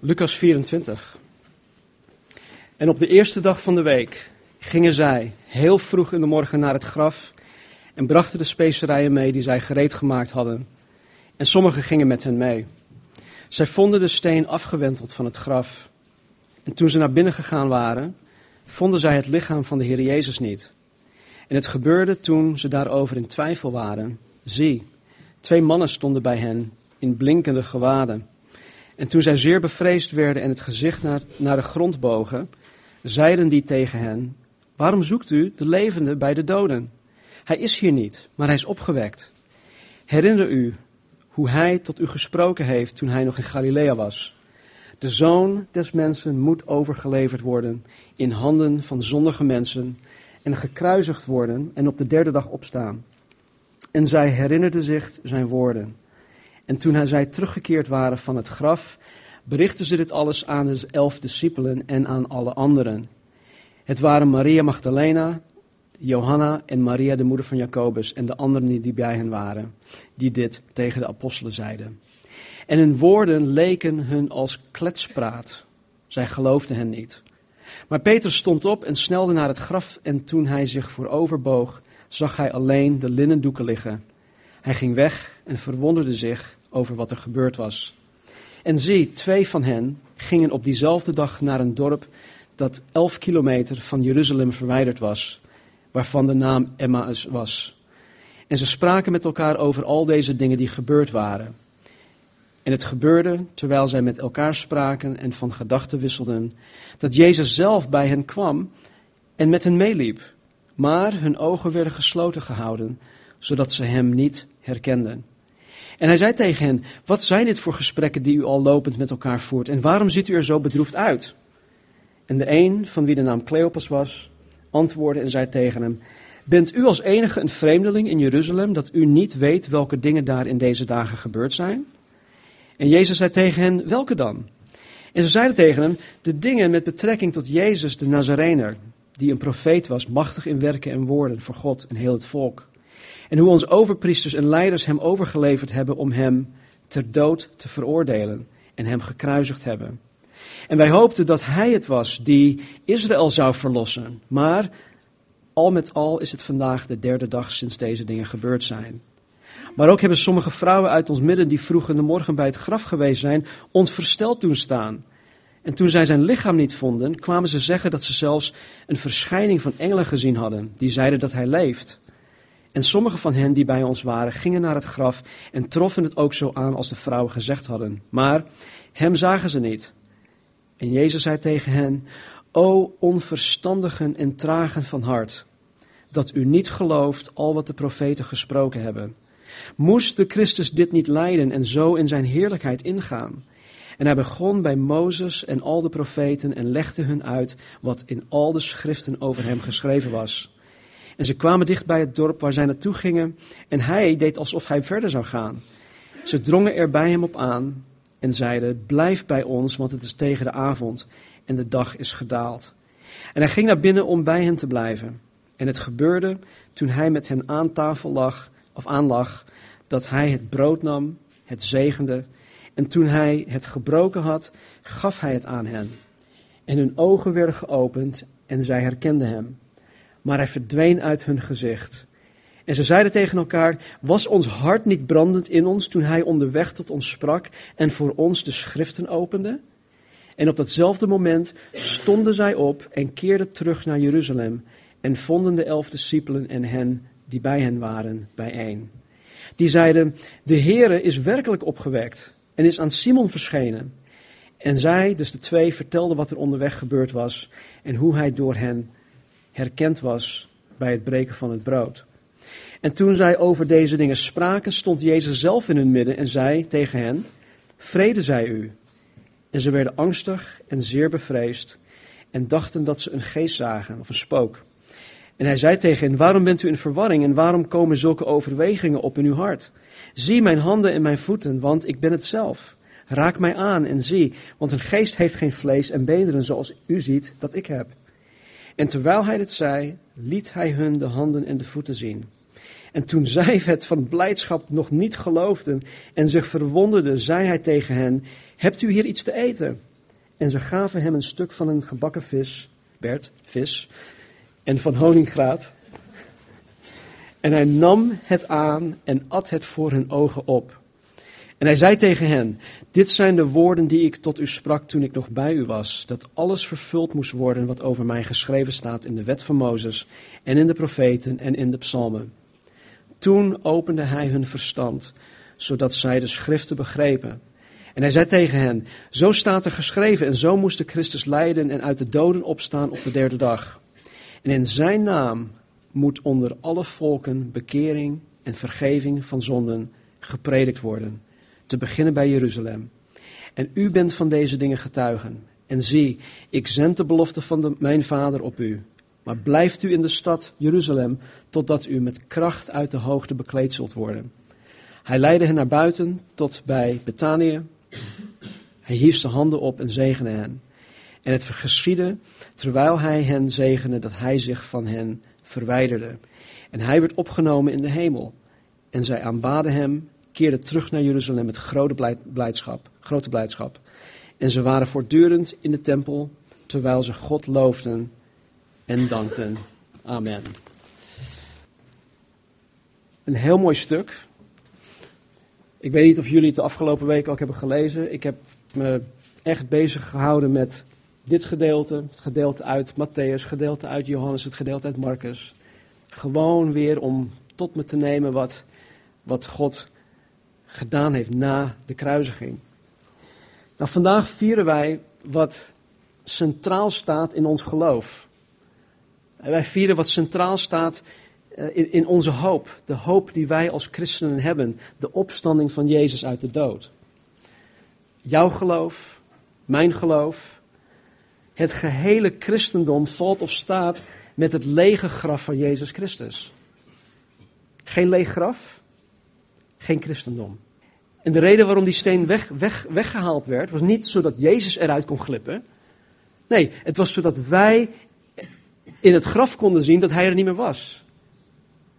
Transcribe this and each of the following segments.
Lucas 24. En op de eerste dag van de week gingen zij heel vroeg in de morgen naar het graf en brachten de specerijen mee die zij gereed gemaakt hadden. En sommigen gingen met hen mee. Zij vonden de steen afgewenteld van het graf. En toen ze naar binnen gegaan waren, vonden zij het lichaam van de Heer Jezus niet. En het gebeurde toen ze daarover in twijfel waren. Zie, twee mannen stonden bij hen in blinkende gewaden. En toen zij zeer bevreesd werden en het gezicht naar, naar de grond bogen, zeiden die tegen hen: Waarom zoekt u de levende bij de doden? Hij is hier niet, maar hij is opgewekt. Herinner u hoe hij tot u gesproken heeft toen hij nog in Galilea was. De zoon des mensen moet overgeleverd worden in handen van zondige mensen en gekruisigd worden en op de derde dag opstaan. En zij herinnerden zich zijn woorden. En toen zij teruggekeerd waren van het graf, berichtten ze dit alles aan de elf discipelen en aan alle anderen. Het waren Maria Magdalena, Johanna en Maria de moeder van Jacobus en de anderen die bij hen waren, die dit tegen de apostelen zeiden. En hun woorden leken hun als kletspraat. Zij geloofden hen niet. Maar Peter stond op en snelde naar het graf en toen hij zich vooroverboog, zag hij alleen de linnen doeken liggen. Hij ging weg en verwonderde zich over wat er gebeurd was. En zie, twee van hen gingen op diezelfde dag naar een dorp dat elf kilometer van Jeruzalem verwijderd was, waarvan de naam Emmaus was. En ze spraken met elkaar over al deze dingen die gebeurd waren. En het gebeurde, terwijl zij met elkaar spraken en van gedachten wisselden, dat Jezus zelf bij hen kwam en met hen meeliep. Maar hun ogen werden gesloten gehouden, zodat ze hem niet herkenden. En hij zei tegen hen: Wat zijn dit voor gesprekken die u al lopend met elkaar voert? En waarom ziet u er zo bedroefd uit? En de een, van wie de naam Cleopas was, antwoordde en zei tegen hem: Bent u als enige een vreemdeling in Jeruzalem dat u niet weet welke dingen daar in deze dagen gebeurd zijn? En Jezus zei tegen hen: Welke dan? En ze zeiden tegen hem: De dingen met betrekking tot Jezus de Nazarener, die een profeet was, machtig in werken en woorden voor God en heel het volk. En hoe ons overpriesters en leiders hem overgeleverd hebben om hem ter dood te veroordelen en hem gekruisigd hebben. En wij hoopten dat hij het was die Israël zou verlossen. Maar al met al is het vandaag de derde dag sinds deze dingen gebeurd zijn. Maar ook hebben sommige vrouwen uit ons midden die vroeg in de morgen bij het graf geweest zijn, ons versteld doen staan. En toen zij zijn lichaam niet vonden, kwamen ze zeggen dat ze zelfs een verschijning van engelen gezien hadden, die zeiden dat hij leeft. En sommige van hen die bij ons waren, gingen naar het graf en troffen het ook zo aan als de vrouwen gezegd hadden. Maar hem zagen ze niet. En Jezus zei tegen hen: O onverstandigen en tragen van hart, dat u niet gelooft al wat de profeten gesproken hebben. Moest de Christus dit niet lijden en zo in zijn heerlijkheid ingaan? En hij begon bij Mozes en al de profeten en legde hun uit wat in al de schriften over hem geschreven was. En ze kwamen dicht bij het dorp waar zij naartoe gingen en hij deed alsof hij verder zou gaan. Ze drongen er bij hem op aan en zeiden, blijf bij ons, want het is tegen de avond en de dag is gedaald. En hij ging naar binnen om bij hen te blijven. En het gebeurde toen hij met hen aan tafel lag, of aanlag, dat hij het brood nam, het zegende, en toen hij het gebroken had, gaf hij het aan hen. En hun ogen werden geopend en zij herkenden hem. Maar hij verdween uit hun gezicht. En ze zeiden tegen elkaar: Was ons hart niet brandend in ons toen hij onderweg tot ons sprak en voor ons de schriften opende? En op datzelfde moment stonden zij op en keerden terug naar Jeruzalem en vonden de elf discipelen en hen die bij hen waren bijeen. Die zeiden: De Heere is werkelijk opgewekt en is aan Simon verschenen. En zij, dus de twee, vertelden wat er onderweg gebeurd was en hoe hij door hen herkend was bij het breken van het brood. En toen zij over deze dingen spraken, stond Jezus zelf in hun midden en zei tegen hen: Vrede zij u. En ze werden angstig en zeer bevreesd en dachten dat ze een geest zagen of een spook. En hij zei tegen hen: Waarom bent u in verwarring en waarom komen zulke overwegingen op in uw hart? Zie mijn handen en mijn voeten, want ik ben het zelf. Raak mij aan en zie, want een geest heeft geen vlees en beenderen zoals u ziet dat ik heb. En terwijl hij dit zei, liet hij hun de handen en de voeten zien. En toen zij het van blijdschap nog niet geloofden en zich verwonderden, zei hij tegen hen: Hebt u hier iets te eten? En ze gaven hem een stuk van een gebakken vis, Bert, vis, en van honingraat. En hij nam het aan en at het voor hun ogen op. En hij zei tegen hen: Dit zijn de woorden die ik tot u sprak toen ik nog bij u was: dat alles vervuld moest worden wat over mij geschreven staat in de wet van Mozes en in de profeten en in de psalmen. Toen opende hij hun verstand, zodat zij de schriften begrepen. En hij zei tegen hen: Zo staat er geschreven, en zo moest de Christus lijden en uit de doden opstaan op de derde dag. En in zijn naam moet onder alle volken bekering en vergeving van zonden gepredikt worden, te beginnen bij Jeruzalem. En u bent van deze dingen getuigen. En zie, ik zend de belofte van mijn vader op u. Maar blijft u in de stad Jeruzalem, totdat u met kracht uit de hoogte bekleed zult worden. Hij leidde hen naar buiten tot bij Betanië. Hij hief zijn handen op en zegende hen. En het geschiedde, terwijl hij hen zegende, dat hij zich van hen verwijderde. En hij werd opgenomen in de hemel. En zij aanbaden hem, keerden terug naar Jeruzalem met grote blijdschap. Grote blijdschap. En ze waren voortdurend in de tempel, terwijl ze God loofden en dankten. Amen. Een heel mooi stuk. Ik weet niet of jullie het de afgelopen weken ook hebben gelezen. Ik heb me echt bezig gehouden met dit gedeelte, het gedeelte uit Matthäus, gedeelte uit Johannes, het gedeelte uit Marcus. Gewoon weer om tot me te nemen wat, wat God gedaan heeft na de kruisiging. Nou, vandaag vieren wij wat centraal staat in ons geloof. Wij vieren wat centraal staat eh, in, in onze hoop. De hoop die wij als christenen hebben. De opstanding van Jezus uit de dood. Jouw geloof, mijn geloof. Het gehele christendom valt of staat met het lege graf van Jezus Christus. Geen leeg graf, geen christendom. En de reden waarom die steen weg, weg, weggehaald werd, was niet zodat Jezus eruit kon glippen. Nee, het was zodat wij in het graf konden zien dat hij er niet meer was.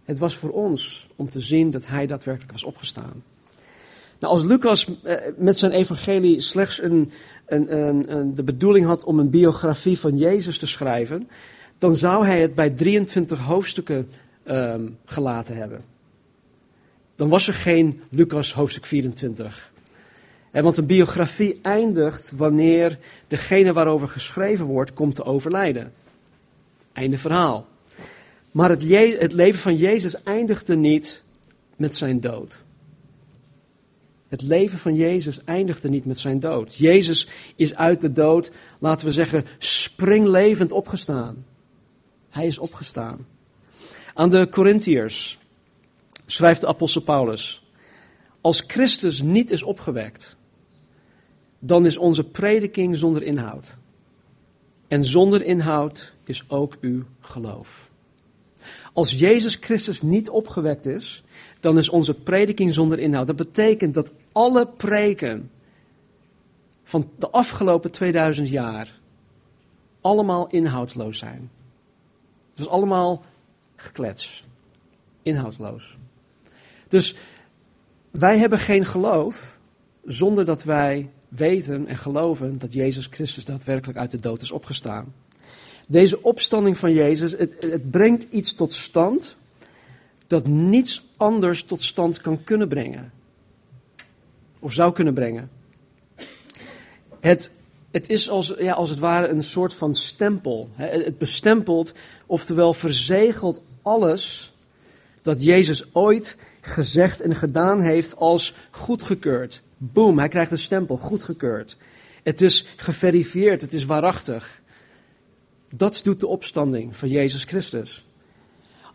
Het was voor ons om te zien dat hij daadwerkelijk was opgestaan. Nou, als Lucas eh, met zijn evangelie slechts een, een, een, de bedoeling had om een biografie van Jezus te schrijven, dan zou hij het bij 23 hoofdstukken um, gelaten hebben. Dan was er geen Lucas hoofdstuk 24. En want een biografie eindigt wanneer degene waarover geschreven wordt komt te overlijden. Einde verhaal. Maar het, het leven van Jezus eindigde niet met zijn dood. Het leven van Jezus eindigde niet met zijn dood. Jezus is uit de dood, laten we zeggen, springlevend opgestaan. Hij is opgestaan. Aan de Corinthiërs schrijft de apostel Paulus: Als Christus niet is opgewekt, dan is onze prediking zonder inhoud. En zonder inhoud is ook uw geloof. Als Jezus Christus niet opgewekt is, dan is onze prediking zonder inhoud. Dat betekent dat alle preken van de afgelopen 2000 jaar allemaal inhoudloos zijn. Het is allemaal geklets, inhoudloos. Dus wij hebben geen geloof zonder dat wij weten en geloven dat Jezus Christus daadwerkelijk uit de dood is opgestaan. Deze opstanding van Jezus, het, het brengt iets tot stand dat niets anders tot stand kan kunnen brengen. Of zou kunnen brengen. Het, het is als, ja, als het ware een soort van stempel. Het bestempelt, oftewel verzegelt alles dat Jezus ooit gezegd en gedaan heeft als goedgekeurd. Boom, hij krijgt een stempel, goedgekeurd. Het is geverifieerd, het is waarachtig. Dat doet de opstanding van Jezus Christus.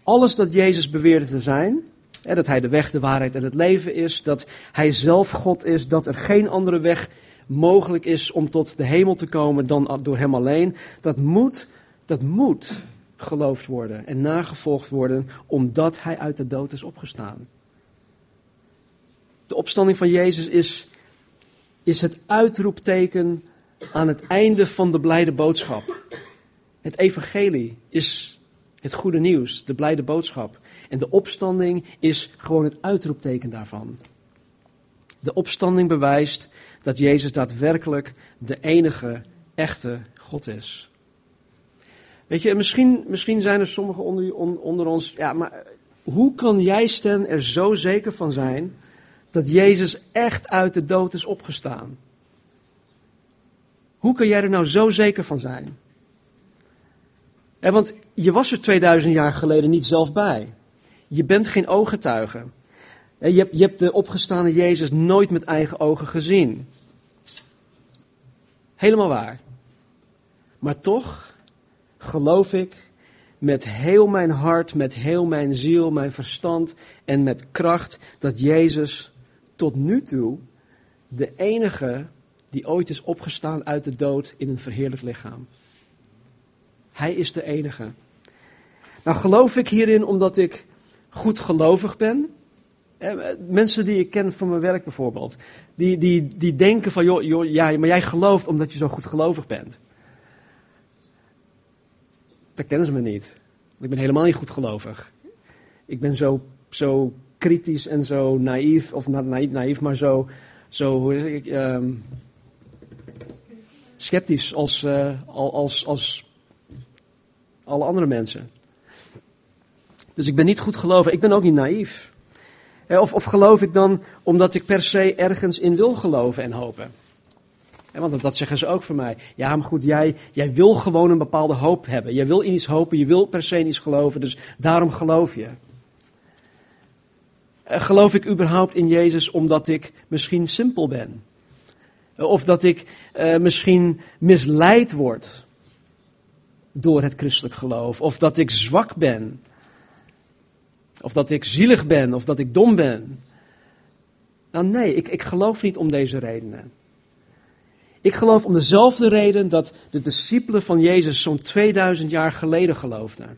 Alles dat Jezus beweerde te zijn, dat hij de weg, de waarheid en het leven is, dat hij zelf God is, dat er geen andere weg mogelijk is om tot de hemel te komen dan door hem alleen, dat moet, dat moet geloofd worden en nagevolgd worden, omdat hij uit de dood is opgestaan. De opstanding van Jezus is, is het uitroepteken aan het einde van de blijde boodschap. Het evangelie is het goede nieuws, de blijde boodschap. En de opstanding is gewoon het uitroepteken daarvan. De opstanding bewijst dat Jezus daadwerkelijk de enige echte God is. Weet je, misschien, misschien zijn er sommigen onder, onder ons, ja, maar hoe kan jij, Sten, er zo zeker van zijn dat Jezus echt uit de dood is opgestaan? Hoe kan jij er nou zo zeker van zijn? want je was er 2000 jaar geleden niet zelf bij. Je bent geen ooggetuige. Je je hebt de opgestane Jezus nooit met eigen ogen gezien. Helemaal waar. Maar toch geloof ik met heel mijn hart, met heel mijn ziel, mijn verstand en met kracht dat Jezus tot nu toe de enige die ooit is opgestaan uit de dood in een verheerlijk lichaam. Hij is de enige. Nou geloof ik hierin omdat ik goed gelovig ben. Mensen die ik ken van mijn werk bijvoorbeeld, die, die, die denken van, joh, joh, ja, maar jij gelooft omdat je zo goed gelovig bent. Dat kennen ze me niet. Ik ben helemaal niet goed gelovig. Ik ben zo, zo kritisch en zo naïef, of niet naïef, maar zo, zo hoe zeg ik, um, sceptisch als, uh, als, als alle andere mensen. Dus ik ben niet goed gelovig. Ik ben ook niet naïef. Of, of geloof ik dan omdat ik per se ergens in wil geloven en hopen? Want dat zeggen ze ook voor mij. Ja, maar goed, jij, jij wil gewoon een bepaalde hoop hebben. Jij wil in iets hopen, je wil per se in iets geloven, dus daarom geloof je. Eh, geloof ik überhaupt in Jezus omdat ik misschien simpel ben? Of dat ik uh, misschien misleid word door het christelijk geloof? Of dat ik zwak ben? Of dat ik zielig ben, of dat ik dom ben. Nou nee, ik, ik geloof niet om deze redenen. Ik geloof om dezelfde reden dat de discipelen van Jezus zo'n 2000 jaar geleden geloofden.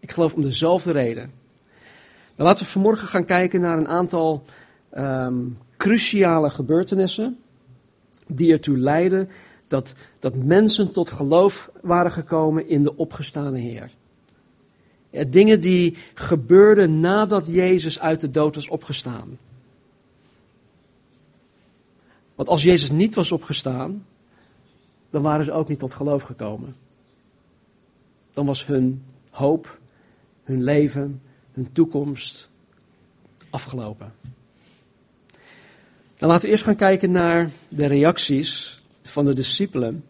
Ik geloof om dezelfde reden. Nou, laten we vanmorgen gaan kijken naar een aantal um, cruciale gebeurtenissen die ertoe leiden dat, dat mensen tot geloof waren gekomen in de opgestane Heer. Dingen die gebeurden nadat Jezus uit de dood was opgestaan. Want als Jezus niet was opgestaan, dan waren ze ook niet tot geloof gekomen. Dan was hun hoop, hun leven, hun toekomst afgelopen. Dan laten we eerst gaan kijken naar de reacties van de discipelen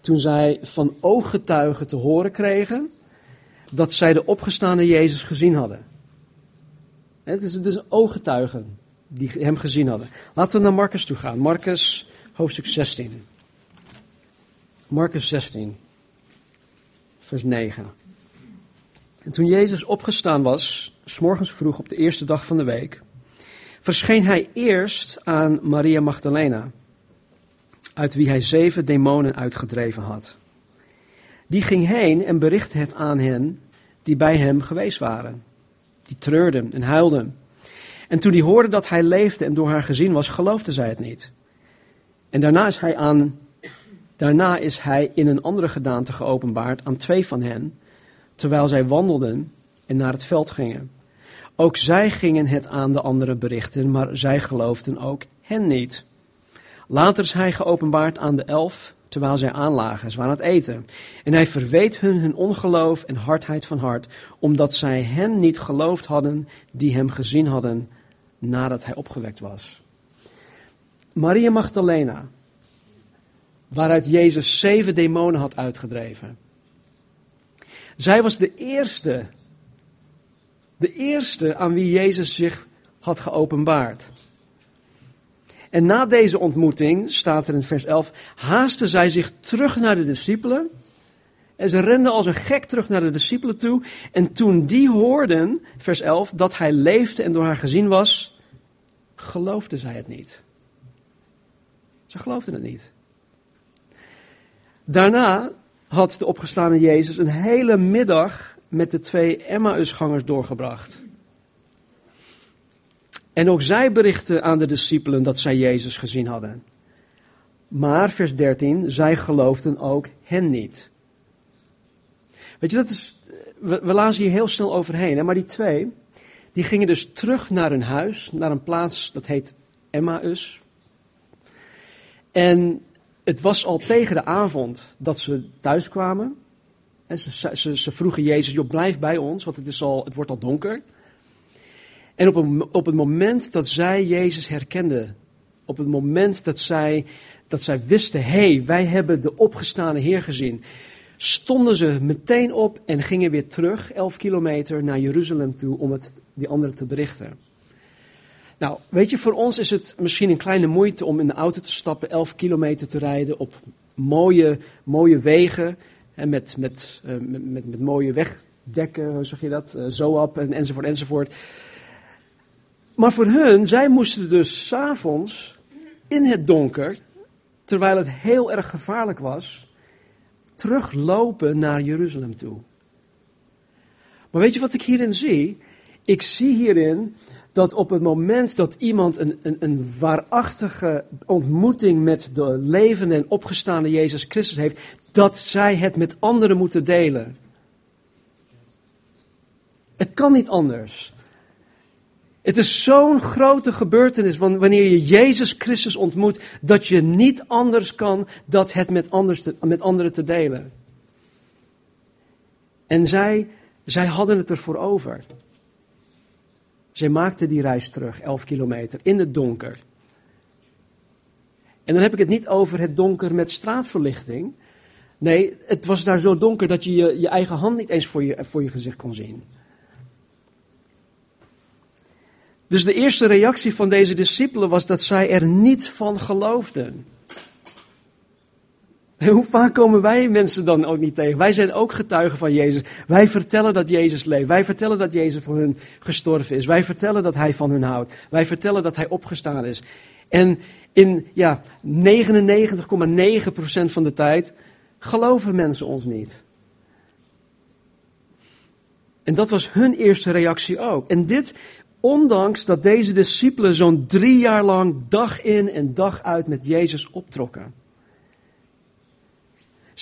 toen zij van ooggetuigen te horen kregen dat zij de opgestaande Jezus gezien hadden. Het is, een ooggetuigen die hem gezien hadden. Laten we naar Marcus toe gaan. Marcus hoofdstuk 16. Marcus 16, vers 9. En toen Jezus opgestaan was, s'morgens vroeg op de eerste dag van de week, verscheen hij eerst aan Maria Magdalena, uit wie hij zeven demonen uitgedreven had. Die ging heen en berichtte het aan hen die bij hem geweest waren. Die treurden en huilden. En toen die hoorden dat hij leefde en door haar gezien was, geloofden zij het niet. En daarna is hij, aan, daarna is hij in een andere gedaante geopenbaard aan twee van hen, terwijl zij wandelden en naar het veld gingen. Ook zij gingen het aan de anderen berichten, maar zij geloofden ook hen niet. Later is hij geopenbaard aan de elf, terwijl zij aanlagen. Ze waren aan het eten. En hij verweet hun hun ongeloof en hardheid van hart, omdat zij hen niet geloofd hadden die hem gezien hadden nadat hij opgewekt was. Maria Magdalena, waaruit Jezus zeven demonen had uitgedreven. Zij was de eerste, de eerste aan wie Jezus zich had geopenbaard. En na deze ontmoeting, staat er in vers 11, haasten zij zich terug naar de discipelen. En ze renden als een gek terug naar de discipelen toe. En toen die hoorden, vers 11, dat hij leefde en door haar gezien was, geloofden zij het niet. Ze geloofden het niet. Daarna had de opgestane Jezus een hele middag met de twee Emmausgangers doorgebracht. En ook zij berichten aan de discipelen dat zij Jezus gezien hadden. Maar, vers 13, zij geloofden ook hen niet. Weet je, dat is, we, we lazen hier heel snel overheen, hè, maar die twee, die gingen dus terug naar hun huis, naar een plaats dat heet Emmaus. En het was al tegen de avond dat ze thuis kwamen. En ze, ze, ze vroegen Jezus, joh, blijf bij ons, want het, is al, het wordt al donker. En op, op het moment dat zij Jezus herkenden, op het moment dat zij, dat zij wisten, hé, hey, wij hebben de opgestane Heer gezien, stonden ze meteen op en gingen weer terug, elf kilometer, naar Jeruzalem toe om het die anderen te berichten. Nou, weet je, voor ons is het misschien een kleine moeite om in de auto te stappen, 11 kilometer te rijden op mooie, mooie wegen. En met, met, uh, met, met, mooie wegdekken, hoe zeg je dat? Uh, Zoap en, enzovoort, enzovoort. Maar voor hun, zij moesten dus s'avonds in het donker, terwijl het heel erg gevaarlijk was, teruglopen naar Jeruzalem toe. Maar weet je wat ik hierin zie? Ik zie hierin dat op het moment dat iemand een, een, een waarachtige ontmoeting met de levende en opgestaande Jezus Christus heeft, dat zij het met anderen moeten delen. Het kan niet anders. Het is zo'n grote gebeurtenis wanneer je Jezus Christus ontmoet, dat je niet anders kan dan het met, anders te, met anderen te delen. En zij, zij hadden het ervoor over. Zij maakten die reis terug, 11 kilometer, in het donker. En dan heb ik het niet over het donker met straatverlichting. Nee, het was daar zo donker dat je je, je eigen hand niet eens voor je, voor je gezicht kon zien. Dus de eerste reactie van deze discipelen was dat zij er niets van geloofden. Hoe vaak komen wij mensen dan ook niet tegen? Wij zijn ook getuigen van Jezus. Wij vertellen dat Jezus leeft. Wij vertellen dat Jezus voor hun gestorven is. Wij vertellen dat Hij van hun houdt. Wij vertellen dat Hij opgestaan is. En in ja, 99,9% van de tijd geloven mensen ons niet. En dat was hun eerste reactie ook. En dit ondanks dat deze discipelen zo'n drie jaar lang dag in en dag uit met Jezus optrokken.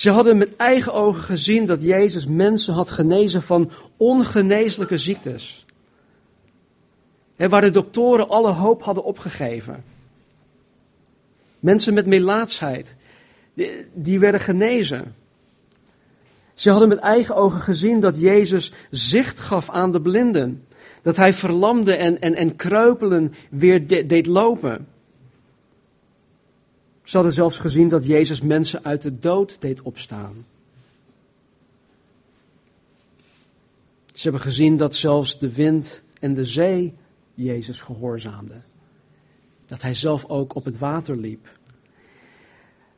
Ze hadden met eigen ogen gezien dat Jezus mensen had genezen van ongeneeslijke ziektes. waar de doktoren alle hoop hadden opgegeven. Mensen met melaatsheid, die, die werden genezen. Ze hadden met eigen ogen gezien dat Jezus zicht gaf aan de blinden. Dat hij verlamden en, en, en kreupelen weer deed lopen. Ze hadden zelfs gezien dat Jezus mensen uit de dood deed opstaan. Ze hebben gezien dat zelfs de wind en de zee Jezus gehoorzaamden. Dat hij zelf ook op het water liep.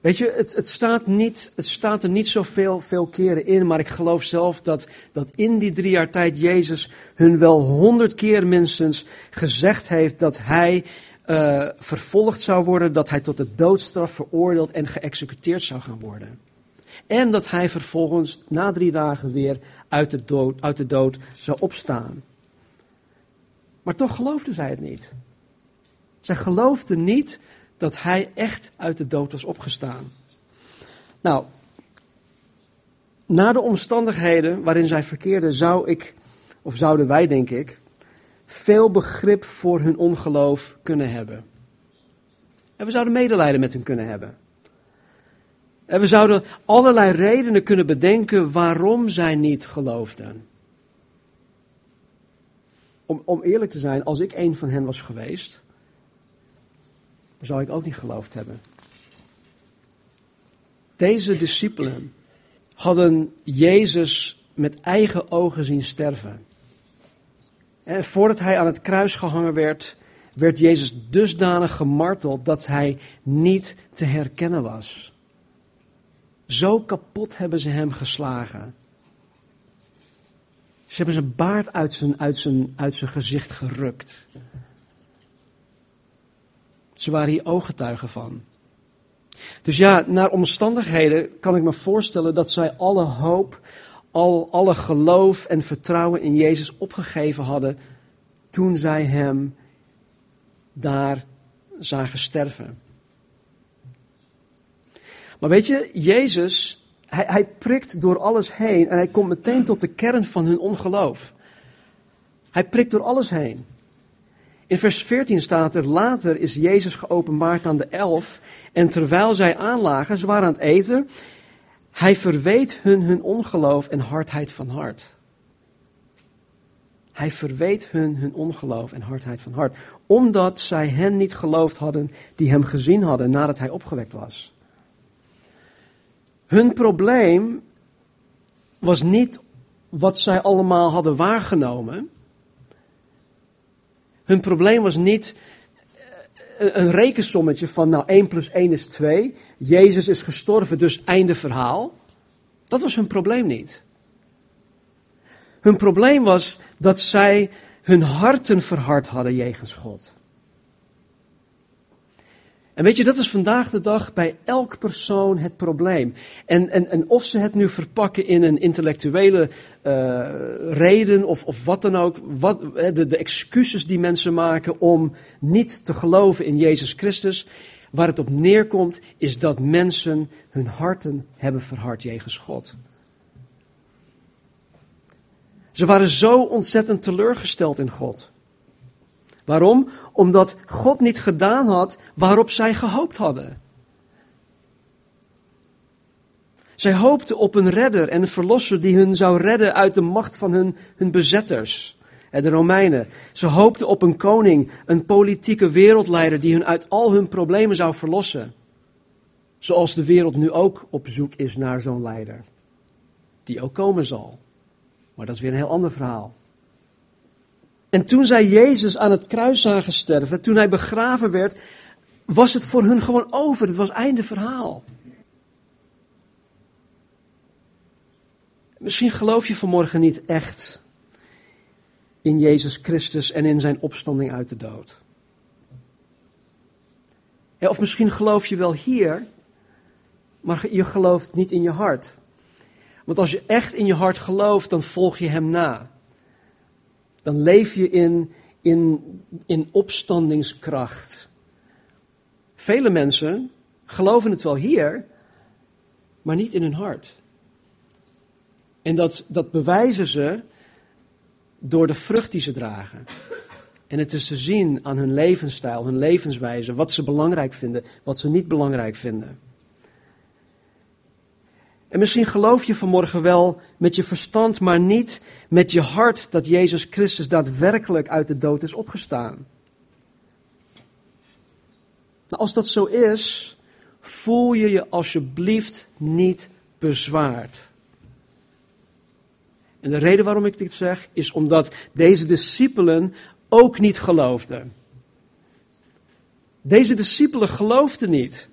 Weet je, het, het, staat, niet, het staat er niet zoveel veel keren in, maar ik geloof zelf dat, dat in die drie jaar tijd Jezus hun wel honderd keer minstens gezegd heeft dat hij uh, vervolgd zou worden, dat hij tot de doodstraf veroordeeld en geëxecuteerd zou gaan worden. En dat hij vervolgens na drie dagen weer uit de dood, uit de dood zou opstaan. Maar toch geloofden zij het niet. Zij geloofden niet dat hij echt uit de dood was opgestaan. Nou, na de omstandigheden waarin zij verkeerden, zou ik, of zouden wij denk ik, veel begrip voor hun ongeloof kunnen hebben. En we zouden medelijden met hen kunnen hebben. En we zouden allerlei redenen kunnen bedenken waarom zij niet geloofden. Om, om eerlijk te zijn, als ik een van hen was geweest, zou ik ook niet geloofd hebben. Deze discipelen hadden Jezus met eigen ogen zien sterven. En voordat hij aan het kruis gehangen werd, werd Jezus dusdanig gemarteld dat hij niet te herkennen was. Zo kapot hebben ze hem geslagen. Ze hebben zijn baard uit zijn, uit zijn, uit zijn gezicht gerukt. Ze waren hier ooggetuigen van. Dus ja, naar omstandigheden kan ik me voorstellen dat zij alle hoop al alle geloof en vertrouwen in Jezus opgegeven hadden toen zij hem daar zagen sterven. Maar weet je, Jezus, hij, hij prikt door alles heen en hij komt meteen tot de kern van hun ongeloof. Hij prikt door alles heen. In vers 14 staat er, later is Jezus geopenbaard aan de elf en terwijl zij aanlagen, waren aan het eten, hij verweet hun hun ongeloof en hardheid van hart. Hij verweet hun hun ongeloof en hardheid van hart, omdat zij hen niet geloofd hadden die hem gezien hadden nadat hij opgewekt was. Hun probleem was niet wat zij allemaal hadden waargenomen. Hun probleem was niet een rekensommetje van nou 1 plus 1 is 2. Jezus is gestorven, dus einde verhaal. Dat was hun probleem niet. Hun probleem was dat zij hun harten verhard hadden jegens God. En weet je, dat is vandaag de dag bij elk persoon het probleem. En, en, en of ze het nu verpakken in een intellectuele uh, reden of, of wat dan ook, wat, de, de excuses die mensen maken om niet te geloven in Jezus Christus, waar het op neerkomt, is dat mensen hun harten hebben verhard jegens God. Ze waren zo ontzettend teleurgesteld in God. Waarom? Omdat God niet gedaan had waarop zij gehoopt hadden. Zij hoopten op een redder en een verlosser die hun zou redden uit de macht van hun, hun bezetters, de Romeinen. Ze hoopten op een koning, een politieke wereldleider die hun uit al hun problemen zou verlossen. Zoals de wereld nu ook op zoek is naar zo'n leider. Die ook komen zal. Maar dat is weer een heel ander verhaal. En toen zij Jezus aan het kruis zagen sterven, toen hij begraven werd, was het voor hun gewoon over. Het was einde verhaal. Misschien geloof je vanmorgen niet echt in Jezus Christus en in zijn opstanding uit de dood. Of misschien geloof je wel hier, maar je gelooft niet in je hart. Want als je echt in je hart gelooft, dan volg je hem na. Dan leef je in, in, in opstandingskracht. Vele mensen geloven het wel hier, maar niet in hun hart. En dat, dat bewijzen ze door de vrucht die ze dragen. En het is te zien aan hun levensstijl, hun levenswijze, wat ze belangrijk vinden, wat ze niet belangrijk vinden. En misschien geloof je vanmorgen wel met je verstand, maar niet met je hart dat Jezus Christus daadwerkelijk uit de dood is opgestaan. Nou, als dat zo is, voel je je alsjeblieft niet bezwaard. En de reden waarom ik dit zeg, is omdat deze discipelen ook niet geloofden. Deze discipelen geloofden niet.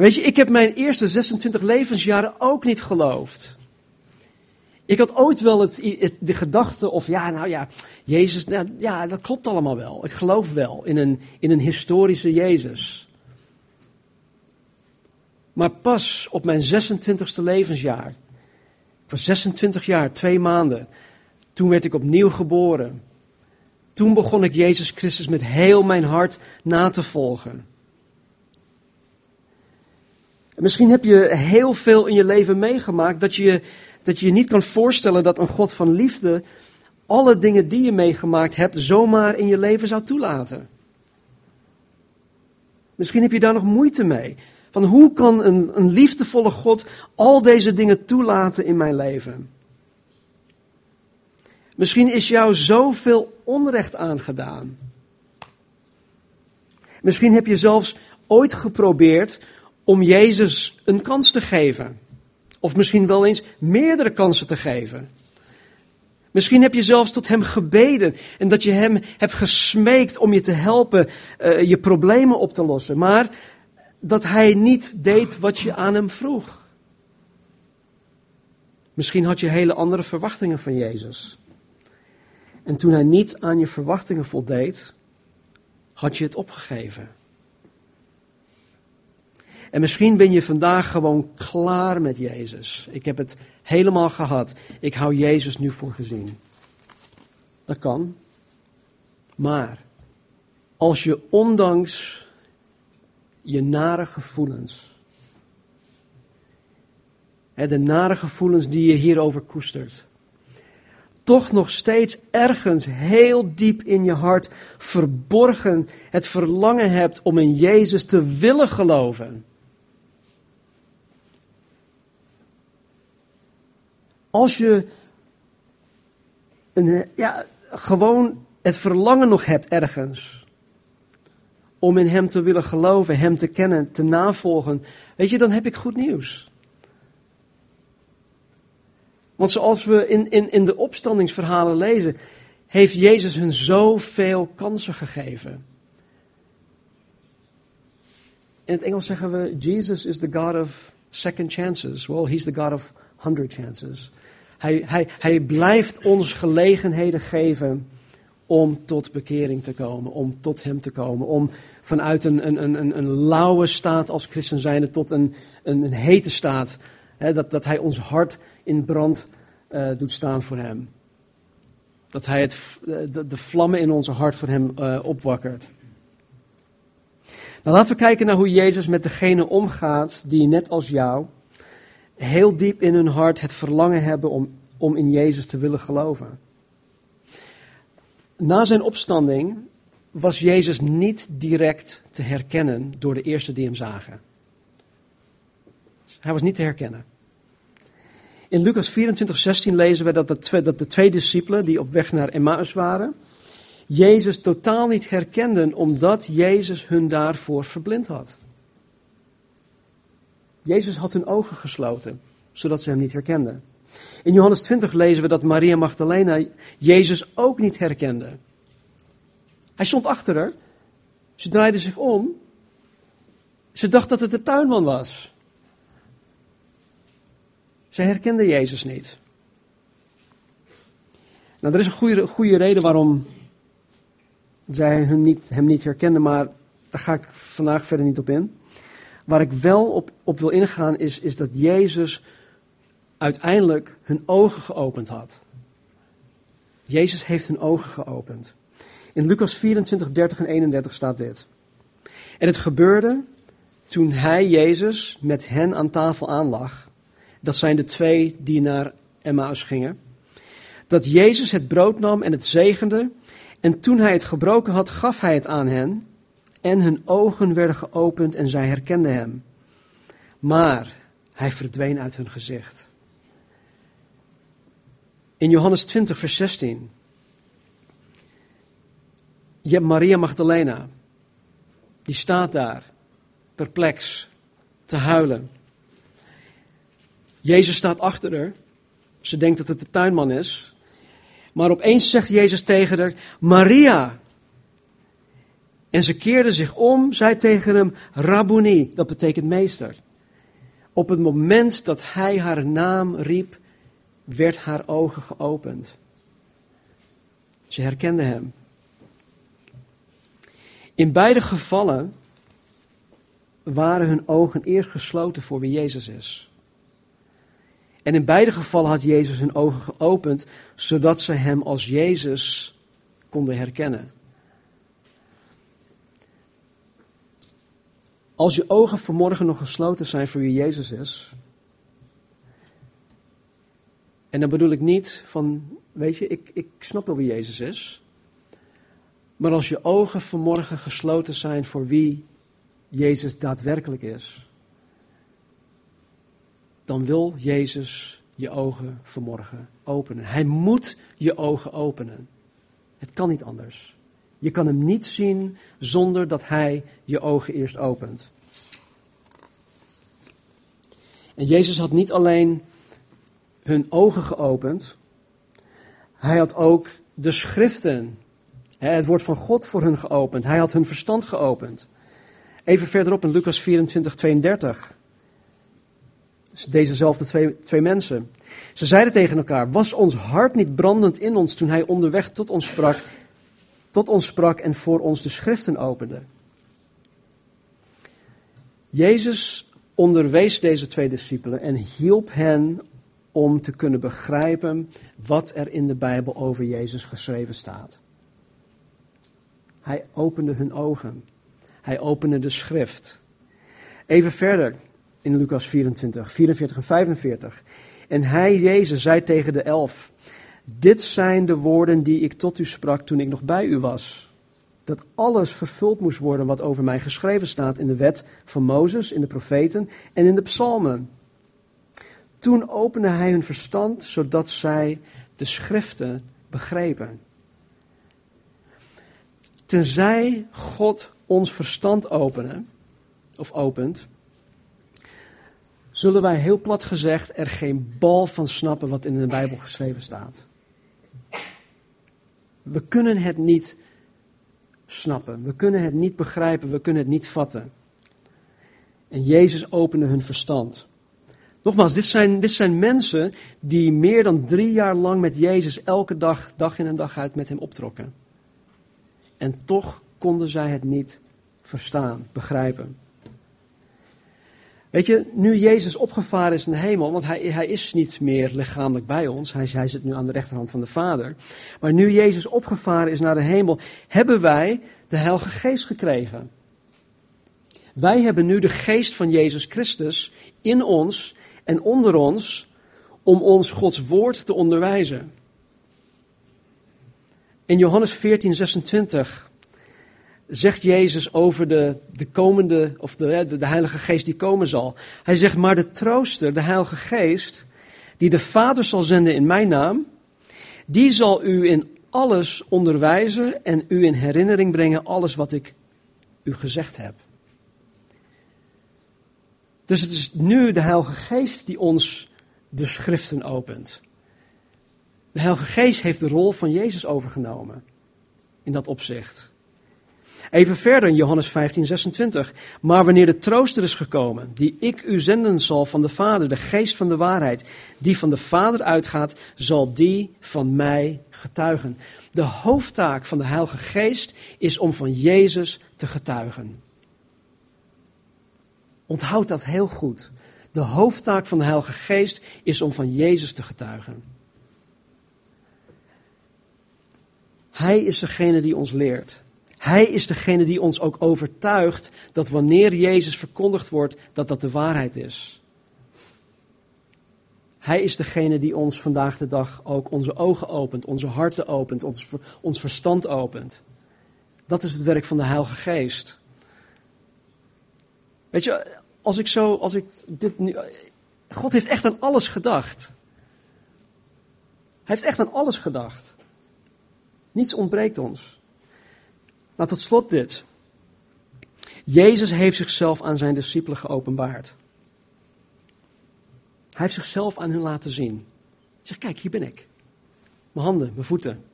Weet je, ik heb mijn eerste 26 levensjaren ook niet geloofd. Ik had ooit wel het, de gedachte, of ja, nou ja, Jezus, nou, ja, dat klopt allemaal wel. Ik geloof wel in een, in een historische Jezus. Maar pas op mijn 26e levensjaar, was 26 jaar, twee maanden, toen werd ik opnieuw geboren. Toen begon ik Jezus Christus met heel mijn hart na te volgen. Misschien heb je heel veel in je leven meegemaakt dat je, dat je niet kan voorstellen dat een God van liefde alle dingen die je meegemaakt hebt zomaar in je leven zou toelaten. Misschien heb je daar nog moeite mee. Van hoe kan een, een liefdevolle God al deze dingen toelaten in mijn leven? Misschien is jou zoveel onrecht aangedaan. Misschien heb je zelfs ooit geprobeerd om Jezus een kans te geven. Of misschien wel eens meerdere kansen te geven. Misschien heb je zelfs tot hem gebeden en dat je hem hebt gesmeekt om je te helpen uh, je problemen op te lossen. Maar dat hij niet deed wat je aan hem vroeg. Misschien had je hele andere verwachtingen van Jezus. En toen hij niet aan je verwachtingen voldeed, had je het opgegeven. En misschien ben je vandaag gewoon klaar met Jezus. Ik heb het helemaal gehad. Ik hou Jezus nu voor gezien. Dat kan. Maar als je ondanks je nare gevoelens de nare gevoelens die je hierover koestert, toch nog steeds ergens heel diep in je hart verborgen het verlangen hebt om in Jezus te willen geloven. Als je een, ja, gewoon het verlangen nog hebt ergens om in Hem te willen geloven, Hem te kennen, te navolgen, weet je, dan heb ik goed nieuws. Want zoals we in, in, in de opstandingsverhalen lezen, heeft Jezus hun zoveel kansen gegeven. In het Engels zeggen we, Jesus is the God of second chances. Well, he's the God of hundred chances. Hij, hij, hij blijft ons gelegenheden geven om tot bekering te komen, om tot Hem te komen, om vanuit een, een, een, een lauwe staat als christen zijnde tot een, een, een hete staat. Hè, dat, dat Hij ons hart in brand uh, doet staan voor Hem. Dat Hij het, de, de vlammen in onze hart voor Hem uh, opwakkert. Nou, laten we kijken naar hoe Jezus met degene omgaat die net als jou heel diep in hun hart het verlangen hebben om, om in Jezus te willen geloven. Na zijn opstanding was Jezus niet direct te herkennen door de eerste die hem zagen. Hij was niet te herkennen. In Lucas 24, 16 lezen we dat de, twee, dat de twee discipelen die op weg naar Emmaus waren, Jezus totaal niet herkenden omdat Jezus hun daarvoor verblind had. Jezus had hun ogen gesloten, zodat ze hem niet herkenden. In Johannes 20 lezen we dat Maria Magdalena Jezus ook niet herkende. Hij stond achter haar. Ze draaide zich om. Ze dacht dat het de tuinman was. Ze herkende Jezus niet. Nou, er is een goede, goede reden waarom zij hem niet, hem niet herkenden, maar daar ga ik vandaag verder niet op in. Waar ik wel op, op wil ingaan is, is dat Jezus uiteindelijk hun ogen geopend had. Jezus heeft hun ogen geopend. In Lucas 24, 30 en 31 staat dit. En het gebeurde toen hij, Jezus, met hen aan tafel aanlag. Dat zijn de twee die naar Emmaus gingen. Dat Jezus het brood nam en het zegende. En toen hij het gebroken had, gaf hij het aan hen. En hun ogen werden geopend en zij herkenden hem. Maar hij verdween uit hun gezicht. In Johannes 20, vers 16. Je hebt Maria Magdalena. Die staat daar, perplex, te huilen. Jezus staat achter haar. Ze denkt dat het de tuinman is. Maar opeens zegt Jezus tegen haar: Maria. En ze keerde zich om, zei tegen hem: Rabboni, dat betekent meester. Op het moment dat hij haar naam riep, werd haar ogen geopend. Ze herkende hem. In beide gevallen waren hun ogen eerst gesloten voor wie Jezus is. En in beide gevallen had Jezus hun ogen geopend, zodat ze hem als Jezus konden herkennen. Als je ogen vanmorgen nog gesloten zijn voor wie Jezus is, en dan bedoel ik niet van, weet je, ik, ik snap wel wie Jezus is. Maar als je ogen vanmorgen gesloten zijn voor wie Jezus daadwerkelijk is, dan wil Jezus je ogen vanmorgen openen. Hij moet je ogen openen. Het kan niet anders. Je kan hem niet zien zonder dat hij je ogen eerst opent. En Jezus had niet alleen hun ogen geopend, hij had ook de schriften het woord van God voor hun geopend. Hij had hun verstand geopend. Even verderop in Lucas 24, 32. Dezezelfde twee, twee mensen. Ze zeiden tegen elkaar: Was ons hart niet brandend in ons toen hij onderweg tot ons sprak, tot ons sprak en voor ons de schriften opende? Jezus onderwees deze twee discipelen en hielp hen om te kunnen begrijpen wat er in de Bijbel over Jezus geschreven staat. Hij opende hun ogen. Hij opende de schrift. Even verder. in Lucas 24, 44 en 45. En hij, Jezus, zei tegen de elf, dit zijn de woorden die ik tot u sprak toen ik nog bij u was. Dat alles vervuld moest worden wat over mij geschreven staat in de wet van Mozes, in de profeten en in de psalmen. Toen opende hij hun verstand, zodat zij de schriften begrepen. Tenzij God ons verstand openen, of opent, zullen wij heel plat gezegd er geen bal van snappen wat in de Bijbel geschreven staat. We kunnen het niet snappen, we kunnen het niet begrijpen, we kunnen het niet vatten. En Jezus opende hun verstand. Nogmaals, dit zijn, dit zijn mensen die meer dan drie jaar lang met Jezus elke dag, dag in en dag uit met hem optrokken. En toch konden zij het niet verstaan, begrijpen. Weet je, nu Jezus opgevaren is in de hemel, want hij, hij is niet meer lichamelijk bij ons, hij, hij zit nu aan de rechterhand van de Vader. Maar nu Jezus opgevaren is naar de hemel, hebben wij de Heilige Geest gekregen. Wij hebben nu de geest van Jezus Christus in ons en onder ons om ons Gods woord te onderwijzen. In Johannes 14, 26 zegt Jezus over de, de komende, of de, de, de Heilige Geest die komen zal. Hij zegt, maar de trooster, de Heilige Geest, die de Vader zal zenden in mijn naam, die zal u in alles onderwijzen en u in herinnering brengen alles wat ik u gezegd heb. Dus het is nu de Heilige Geest die ons de schriften opent. De Heilige Geest heeft de rol van Jezus overgenomen in dat opzicht. Even verder in Johannes 15, 26. Maar wanneer de trooster is gekomen, die ik u zenden zal van de Vader, de geest van de waarheid, die van de Vader uitgaat, zal die van mij getuigen. De hoofdtaak van de Heilige Geest is om van Jezus te getuigen. Onthoud dat heel goed. De hoofdtaak van de Heilige Geest is om van Jezus te getuigen. Hij is degene die ons leert. Hij is degene die ons ook overtuigt dat wanneer Jezus verkondigd wordt, dat dat de waarheid is. Hij is degene die ons vandaag de dag ook onze ogen opent, onze harten opent, ons, ons verstand opent. Dat is het werk van de Heilige Geest. Weet je, als ik zo, als ik dit nu. God heeft echt aan alles gedacht. Hij heeft echt aan alles gedacht. Niets ontbreekt ons. Nou, tot slot dit. Jezus heeft zichzelf aan zijn discipelen geopenbaard. Hij heeft zichzelf aan hen laten zien. Hij zegt, kijk, hier ben ik. Mijn handen, mijn voeten.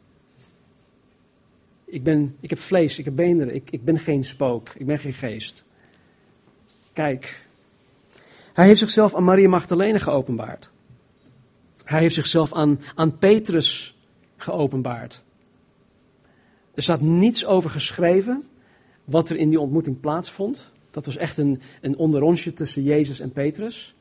Ik, ben, ik heb vlees, ik heb beenderen, ik, ik ben geen spook, ik ben geen geest. Kijk. Hij heeft zichzelf aan Maria Magdalene geopenbaard. Hij heeft zichzelf aan, aan Petrus geopenbaard. Er staat niets over geschreven wat er in die ontmoeting plaatsvond. Dat was echt een, een onderrondje tussen Jezus en Petrus.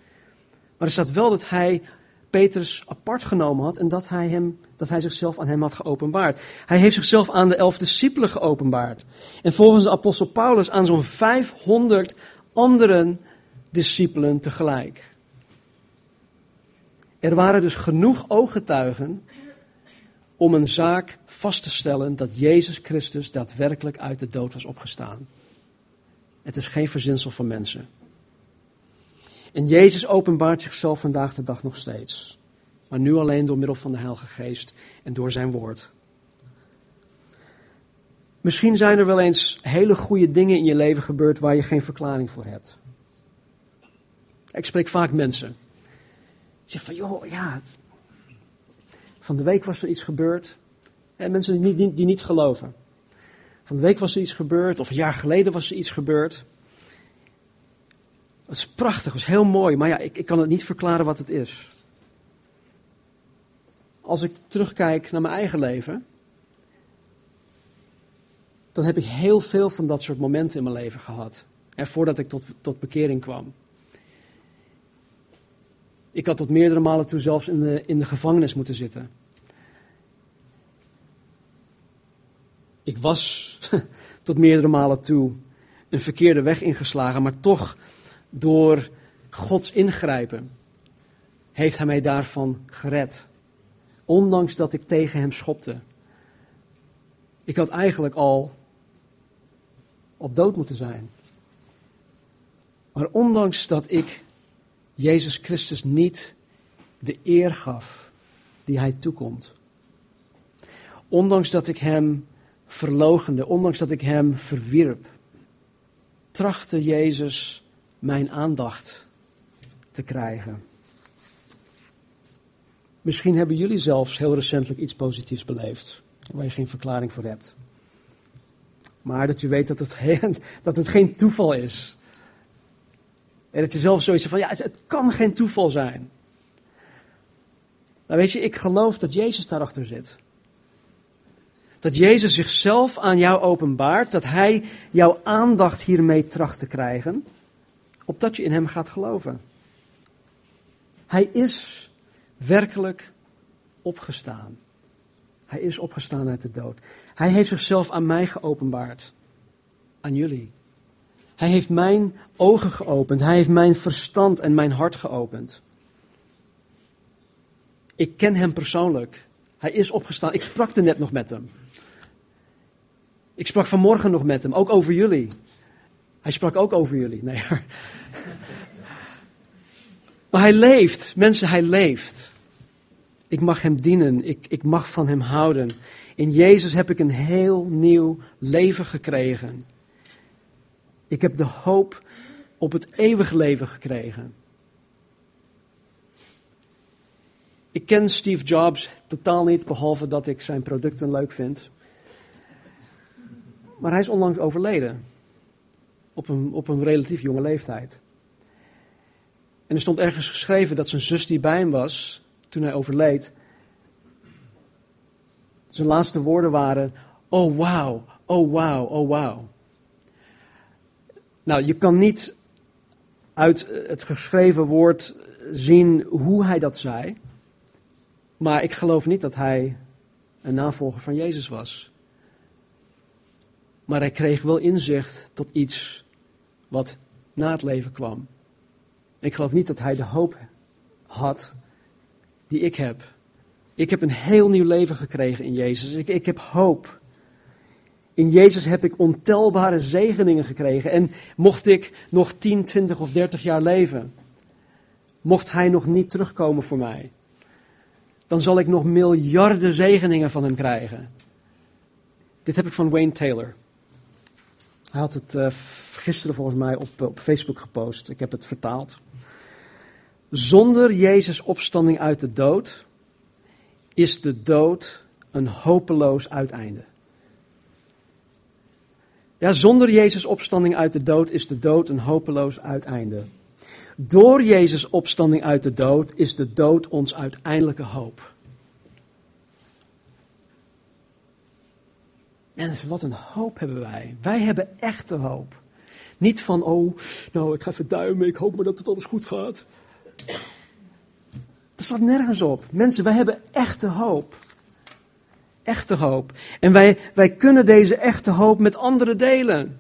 Maar er staat wel dat hij Petrus apart genomen had en dat hij, hem, dat hij zichzelf aan hem had geopenbaard. Hij heeft zichzelf aan de elf discipelen geopenbaard. En volgens de apostel Paulus aan zo'n 500 andere discipelen tegelijk. Er waren dus genoeg ooggetuigen om een zaak vast te stellen dat Jezus Christus daadwerkelijk uit de dood was opgestaan. Het is geen verzinsel van mensen. En Jezus openbaart zichzelf vandaag de dag nog steeds. Maar nu alleen door middel van de Heilige Geest en door zijn woord. Misschien zijn er wel eens hele goede dingen in je leven gebeurd waar je geen verklaring voor hebt. Ik spreek vaak mensen. Ik zeg van, joh, ja, van de week was er iets gebeurd. En mensen die niet, die niet geloven. Van de week was er iets gebeurd, of een jaar geleden was er iets gebeurd. Dat is prachtig, dat is heel mooi, maar ja, ik, ik kan het niet verklaren wat het is. Als ik terugkijk naar mijn eigen leven, dan heb ik heel veel van dat soort momenten in mijn leven gehad. En voordat ik tot, tot bekering kwam. Ik had tot meerdere malen toe zelfs in de, in de gevangenis moeten zitten. Ik was tot meerdere malen toe een verkeerde weg ingeslagen, maar toch door Gods ingrijpen heeft hij mij daarvan gered. Ondanks dat ik tegen hem schopte. Ik had eigenlijk al, al dood moeten zijn. Maar ondanks dat ik Jezus Christus niet de eer gaf die hij toekomt. Ondanks dat ik hem verlogende, ondanks dat ik hem verwierp, trachtte Jezus mijn aandacht te krijgen. Misschien hebben jullie zelfs heel recentelijk iets positiefs beleefd, waar je geen verklaring voor hebt. Maar dat je weet dat het, dat het geen toeval is. En dat je zelf zoiets van, ja, het, kan geen toeval zijn. Maar weet je, ik geloof dat Jezus daarachter zit. Dat Jezus zichzelf aan jou openbaart, dat Hij jouw aandacht hiermee tracht te krijgen, opdat je in Hem gaat geloven. Hij is werkelijk opgestaan. Hij is opgestaan uit de dood. Hij heeft zichzelf aan mij geopenbaard. Aan jullie. Hij heeft mijn ogen geopend. Hij heeft mijn verstand en mijn hart geopend. Ik ken hem persoonlijk. Hij is opgestaan. Ik sprak er net nog met hem. Ik sprak vanmorgen nog met hem, ook over jullie. Hij sprak ook over jullie. Nee, maar hij leeft. Mensen, hij leeft. Ik mag hem dienen. Ik, ik mag van hem houden. In Jezus heb ik een heel nieuw leven gekregen. Ik heb de hoop op het eeuwige leven gekregen. Ik ken Steve Jobs totaal niet, behalve dat ik zijn producten leuk vind. Maar hij is onlangs overleden. Op een, op een relatief jonge leeftijd. En er stond ergens geschreven dat zijn zus die bij hem was, toen hij overleed, zijn laatste woorden waren: Oh wow, oh wow, oh wow. Nou, je kan niet uit het geschreven woord zien hoe hij dat zei. Maar ik geloof niet dat hij een navolger van Jezus was. Maar hij kreeg wel inzicht tot iets wat na het leven kwam. Ik geloof niet dat hij de hoop had die ik heb. Ik heb een heel nieuw leven gekregen in Jezus. Ik, ik heb hoop. In Jezus heb ik ontelbare zegeningen gekregen. En mocht ik nog 10, 20 of 30 jaar leven, mocht Hij nog niet terugkomen voor mij, dan zal ik nog miljarden zegeningen van Hem krijgen. Dit heb ik van Wayne Taylor. Hij had het uh, gisteren volgens mij op, op Facebook gepost. Ik heb het vertaald. Zonder Jezus' opstanding uit de dood is de dood een hopeloos uiteinde. Ja, zonder Jezus' opstanding uit de dood is de dood een hopeloos uiteinde. Door Jezus' opstanding uit de dood is de dood ons uiteindelijke hoop. Mensen, wat een hoop hebben wij. Wij hebben echte hoop. Niet van, oh, nou, ik ga even duimen, ik hoop maar dat het alles goed gaat. Dat staat nergens op. Mensen, wij hebben echte hoop. Echte hoop. En wij, wij kunnen deze echte hoop met anderen delen.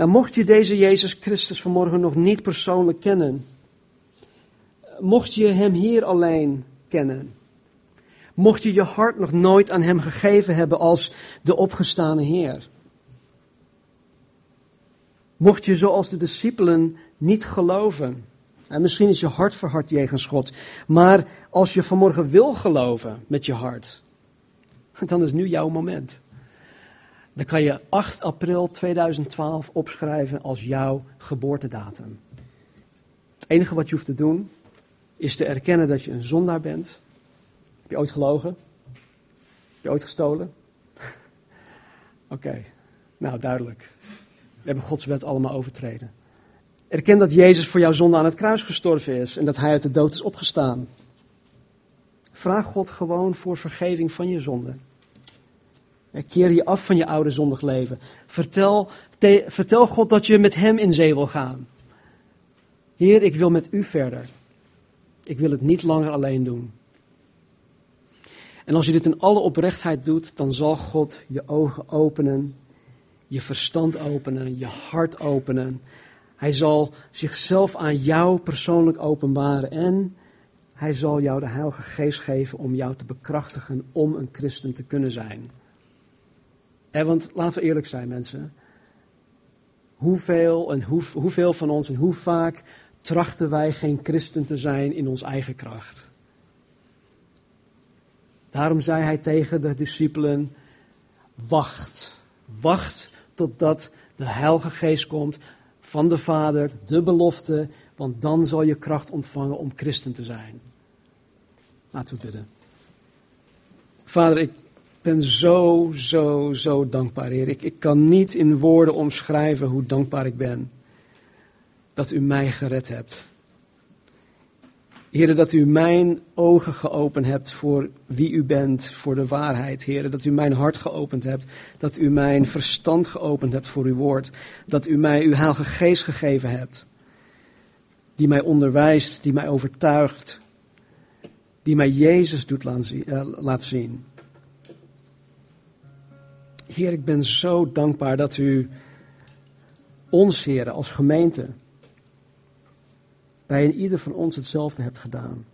Nou, mocht je deze Jezus Christus vanmorgen nog niet persoonlijk kennen, mocht je Hem hier alleen kennen, mocht je je hart nog nooit aan Hem gegeven hebben als de opgestane Heer, mocht je zoals de discipelen niet geloven, en misschien is je hart verhard jegens God. Maar als je vanmorgen wil geloven met je hart, dan is nu jouw moment. Dan kan je 8 april 2012 opschrijven als jouw geboortedatum. Het enige wat je hoeft te doen, is te erkennen dat je een zondaar bent. Heb je ooit gelogen? Heb je ooit gestolen? Oké, nou duidelijk. We hebben Gods wet allemaal overtreden. Erken dat Jezus voor jouw zonde aan het kruis gestorven is en dat Hij uit de dood is opgestaan. Vraag God gewoon voor vergeving van je zonde. Keer je af van je oude zondig leven. Vertel, vertel God dat je met Hem in zee wil gaan. Heer, ik wil met U verder. Ik wil het niet langer alleen doen. En als je dit in alle oprechtheid doet, dan zal God je ogen openen, je verstand openen, je hart openen Hij zal zichzelf aan jou persoonlijk openbaren en hij zal jou de Heilige Geest geven om jou te bekrachtigen om een christen te kunnen zijn. En want laten we eerlijk zijn, mensen. Hoeveel, en hoe, hoeveel van ons en hoe vaak trachten wij geen christen te zijn in ons eigen kracht? Daarom zei hij tegen de discipelen: Wacht, wacht totdat de Heilige Geest komt van de Vader, de belofte, want dan zal je kracht ontvangen om christen te zijn. Laten we bidden. Vader, ik ben zo, zo, zo dankbaar, Heer. Ik, ik kan niet in woorden omschrijven hoe dankbaar ik ben dat u mij gered hebt. Heer, dat u mijn ogen geopend hebt voor wie u bent, voor de waarheid. Heer, dat u mijn hart geopend hebt. Dat u mijn verstand geopend hebt voor uw woord. Dat u mij uw heilige geest gegeven hebt. Die mij onderwijst, die mij overtuigt. Die mij Jezus doet zien. Eh, Heer, ik ben zo dankbaar dat u ons, Heer, als gemeente bij een ieder van ons hetzelfde hebt gedaan.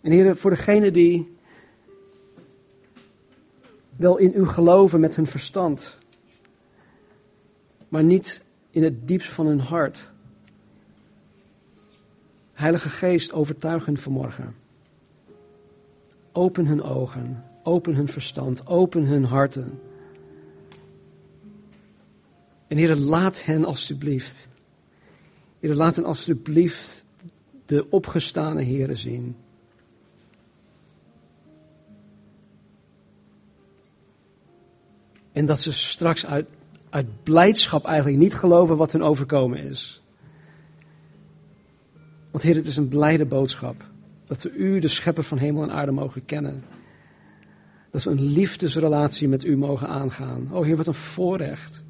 En heren, voor degenen die wel in u geloven met hun verstand, maar niet in het diepst van hun hart. Heilige Geest, overtuig hen vanmorgen. Open hun ogen, open hun verstand, open hun harten. En Heer, laat hen alstublieft. Heer, laat hen alstublieft de opgestane Heren zien. En dat ze straks uit, uit blijdschap eigenlijk niet geloven wat hun overkomen is. Want Heer, het is een blijde boodschap. Dat we U, de schepper van hemel en aarde, mogen kennen. Dat we een liefdesrelatie met U mogen aangaan. Oh Heer, wat een voorrecht.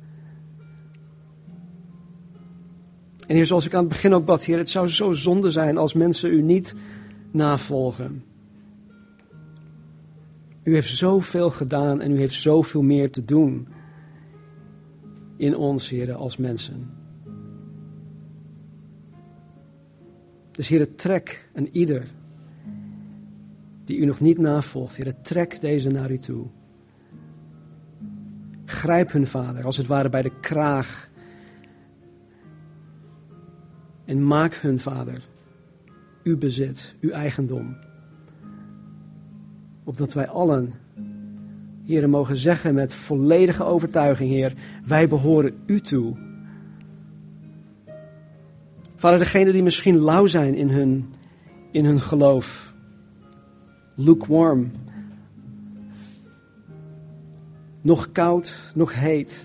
En Heer, zoals ik aan het begin ook bad, Heer, het zou zo zonde zijn als mensen U niet navolgen. U heeft zoveel gedaan en U heeft zoveel meer te doen in ons, Heer, als mensen. Dus Heer, trek een ieder die U nog niet navolgt, Heer, trek deze naar U toe. Grijp hun vader, als het ware bij de kraag En maak hun, Vader, uw bezit, uw eigendom. Opdat wij allen, Heer, mogen zeggen met volledige overtuiging, Heer, wij behoren u toe. Vader, degenen die misschien lauw zijn in hun, in hun geloof, lukewarm, nog koud, nog heet.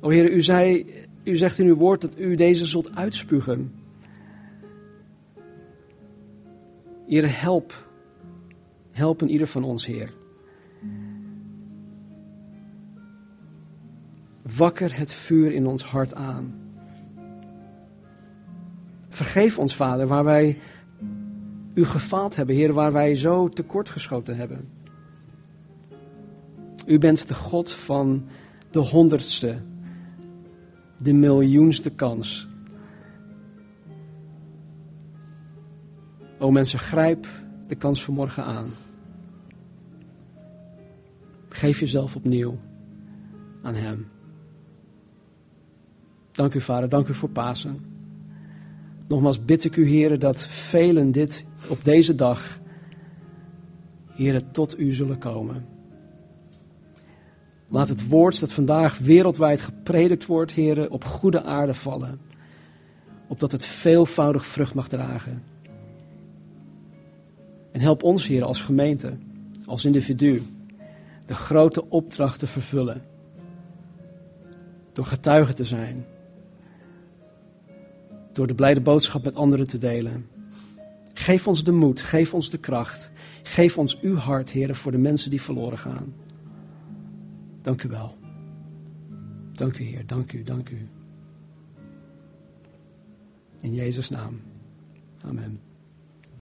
O Heer, u zei u zegt in uw woord dat u deze zult uitspugen. Heer, help. Help in ieder van ons, Heer. Wakker het vuur in ons hart aan. Vergeef ons, Vader, waar wij u gefaald hebben, Heer, waar wij zo tekortgeschoten hebben. U bent de God van de honderdste, de miljoenste kans. O mensen, grijp de kans van morgen aan. Geef jezelf opnieuw aan Hem. Dank u, Vader. Dank u voor Pasen. Nogmaals bid ik u, Heren, dat velen dit op deze dag, Heren, tot u zullen komen. Laat het woord dat vandaag wereldwijd gepredikt wordt, heren, op goede aarde vallen. Opdat het veelvoudig vrucht mag dragen. En help ons, heren, als gemeente, als individu, de grote opdracht te vervullen. Door getuige te zijn. Door de blijde boodschap met anderen te delen. Geef ons de moed, geef ons de kracht. Geef ons uw hart, heren, voor de mensen die verloren gaan. Dank u wel. Dank u, Heer. Dank u, dank u. In Jezus' naam. Amen.